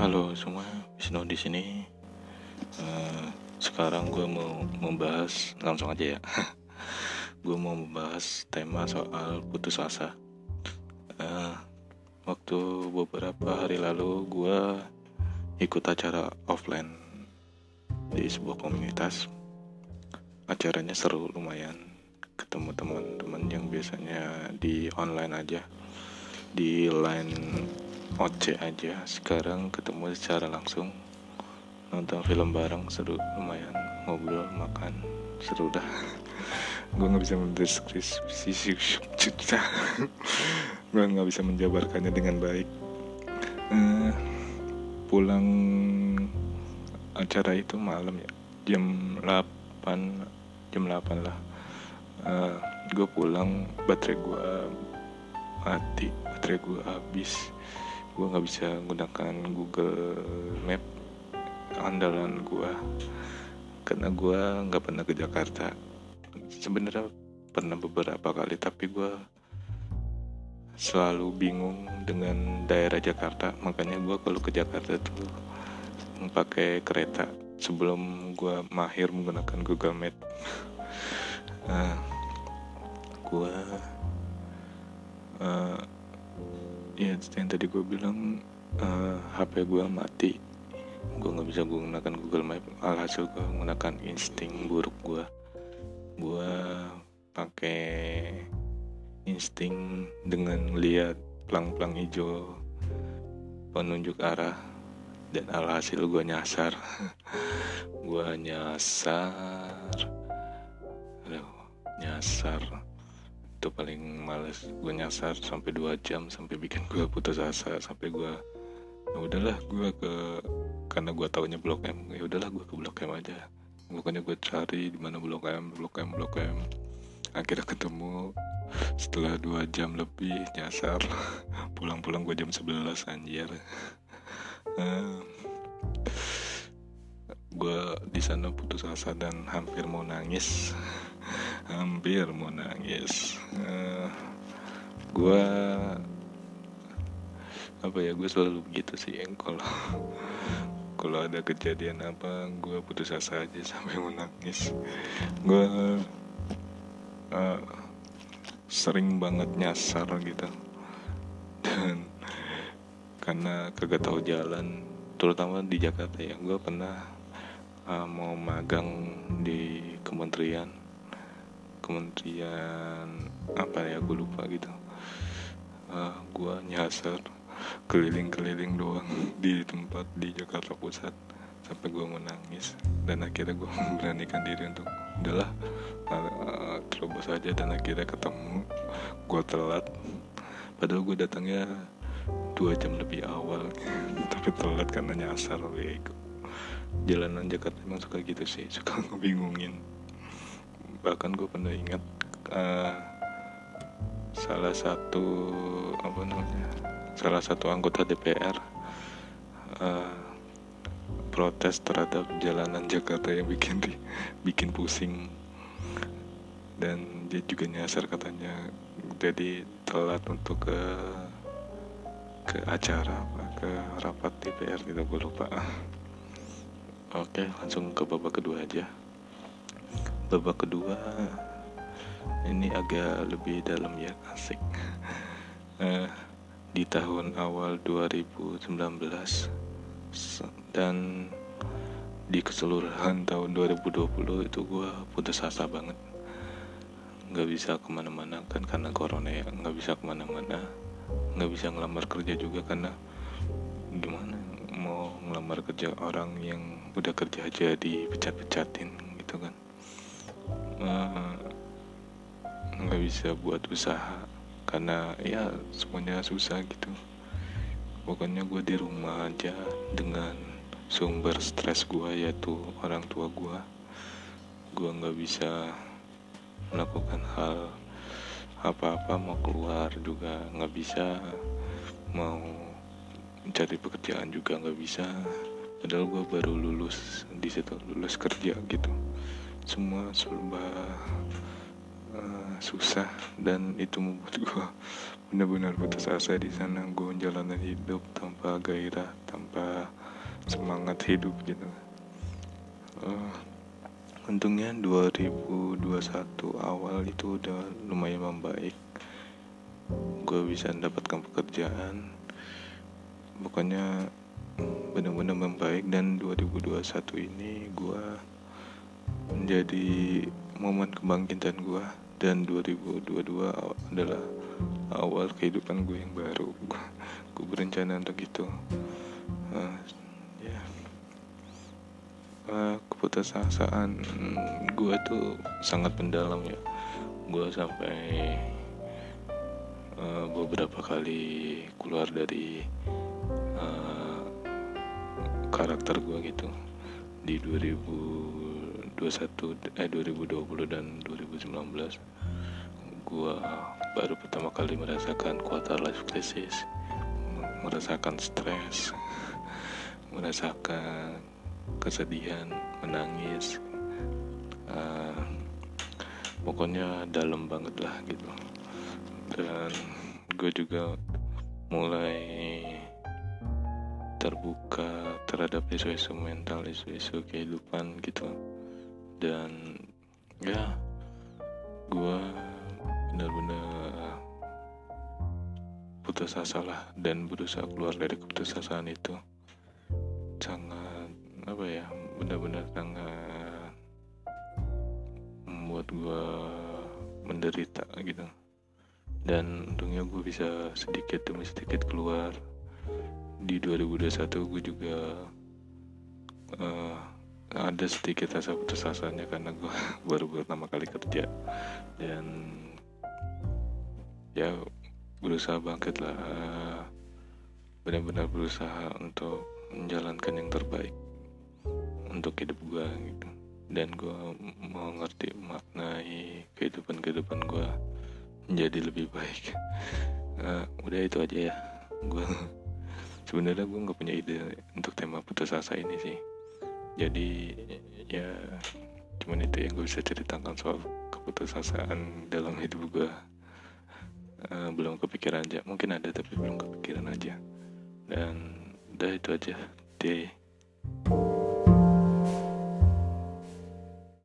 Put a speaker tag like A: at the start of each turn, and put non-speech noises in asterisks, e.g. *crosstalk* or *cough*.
A: Halo semua, Wisnu di sini. Uh, sekarang gue mau membahas langsung aja ya. *laughs* gue mau membahas tema soal putus asa. Uh, waktu beberapa hari lalu gue ikut acara offline di sebuah komunitas. Acaranya seru lumayan. Ketemu teman-teman yang biasanya di online aja, di line OC aja. Sekarang ketemu secara langsung. Nonton film bareng seru. Lumayan. Ngobrol makan. Seru dah. *laughs* Gue nggak bisa mendeskripsi *laughs* gue nggak bisa menjabarkannya dengan baik. Uh, pulang acara itu malam ya. Jam 8 jam 8 lah. Uh, gue pulang baterai gue mati. Baterai gue habis gue nggak bisa menggunakan Google Map andalan gue karena gue nggak pernah ke Jakarta. Sebenarnya pernah beberapa kali tapi gue selalu bingung dengan daerah Jakarta. Makanya gue kalau ke Jakarta tuh pakai kereta sebelum gue mahir menggunakan Google Map. *laughs* Nah, gue uh, ya yang tadi gue bilang uh, eh, HP gue mati. Gue nggak bisa gunakan Google Map alhasil gue menggunakan insting buruk gue gue pakai insting dengan lihat pelang-pelang hijau penunjuk arah dan alhasil gue nyasar. *laughs* Gue nyasar. Aduh, nyasar itu paling males gue nyasar sampai dua jam sampai bikin gue putus asa sampai gue ya udahlah gue ke karena gue taunya blok M. Ya udahlah gue ke blok M aja. Bukannya gue cari di mana blok M blok M blok M. Akhirnya ketemu setelah dua jam lebih nyasar *laughs* pulang-pulang gue jam 11 anjir. Gue di sana putus asa dan hampir mau nangis hampir mau nangis. Uh, eh, gue apa ya gue selalu begitu sih kalau kalau ada kejadian apa gue putus asa aja sampai mau nangis. Gue uh, sering banget nyasar gitu. Dan karena kagak tahu jalan terutama di Jakarta ya gue pernah uh, mau magang di kementerian kementerian apa ya gue lupa gitu. Uh, gue nyasar keliling-keliling doang *laughs* di tempat di Jakarta Pusat sampai gue menangis dan akhirnya gue *laughs* memberanikan diri untuk udahlah uh, terobos aja. Dan akhirnya ketemu gue telat. Padahal gue datangnya dua jam lebih awal *laughs* tapi telat karena nyasar bego jalanan Jakarta emang suka gitu sih suka ngebingungin bahkan gue pernah ingat uh, salah satu apa namanya salah satu anggota DPR uh, eh, protes terhadap jalanan Jakarta yang bikin bikin pusing. Dan dia juga nyasar katanya jadi telat untuk ke ke acara ke rapat DPR gitu gue lupa. Oke langsung ke babak kedua aja babak kedua. Ini agak lebih dalam ya asik. Uh, di tahun awal 2019 dan di keseluruhan tahun 2020 itu gue putus asa banget. Nggak bisa ke mana-mana kan karena corona ya. Nggak bisa ke mana-mana. Nggak bisa ngelamar kerja juga karena gimana? Mau ngelamar kerja orang yang udah kerja aja dipecat-pecatin gitu kan. Eh, nggak uh, bisa buat usaha karena ya semuanya susah gitu. Pokoknya gue di rumah aja dengan sumber stres gue yaitu orang tua gue gue nggak bisa melakukan hal apa-apa mau keluar juga nggak bisa. Mau mencari pekerjaan juga nggak bisa. Padahal gue baru lulus di situ lulus kerja gitu semua serba uh, susah dan itu membuat *laughs* gue benar-benar putus asa di sana. Gue menjalani hidup tanpa gairah tanpa semangat hidup gitu. Uh, untungnya 2021 awal itu udah lumayan membaik. Gue bisa mendapatkan pekerjaan. Pokoknya benar-benar membaik dan 2021 ini gue menjadi momen kebangkitan gue dan 2022 adalah awal kehidupan gue yang baru. Gue berencana untuk itu. Uh, ya. Yeah. uh, keputusasaan gue tuh sangat mendalam ya. Gue sampai uh, beberapa kali keluar dari uh, karakter gue gitu. Di 2000 2021 eh 2020 dan 2019 gua baru pertama kali merasakan quarter life crisis merasakan stres *laughs* merasakan kesedihan menangis uh, pokoknya dalam banget lah gitu. Dan gue juga mulai terbuka terhadap isu-isu mental isu-isu kehidupan gitu dan ya gue benar-benar putus asa lah dan berusaha keluar dari keputusasaan itu. Sangat apa ya benar-benar sangat membuat gue menderita gitu. Dan untungnya gue bisa sedikit demi sedikit keluar. Di 2021 gue juga uh, ada sedikit rasa putus asanya karena gue *laughs* baru pertama kali kerja. Dan ya berusaha bangkit lah. Benar-benar berusaha untuk menjalankan yang terbaik untuk hidup gue gitu. Dan gue mau ngerti maknai kehidupan kehidupan gue menjadi lebih baik. Uh, *laughs* udah itu aja ya. Gue *laughs* sebenarnya gue nggak punya ide untuk tema putus asa ini sih jadi ya cuman itu yang gue bisa ceritakan soal keputusasaan dalam hidup gue. Uh, belum kepikiran aja. Mungkin ada tapi belum kepikiran aja. Dan udah itu aja. Deh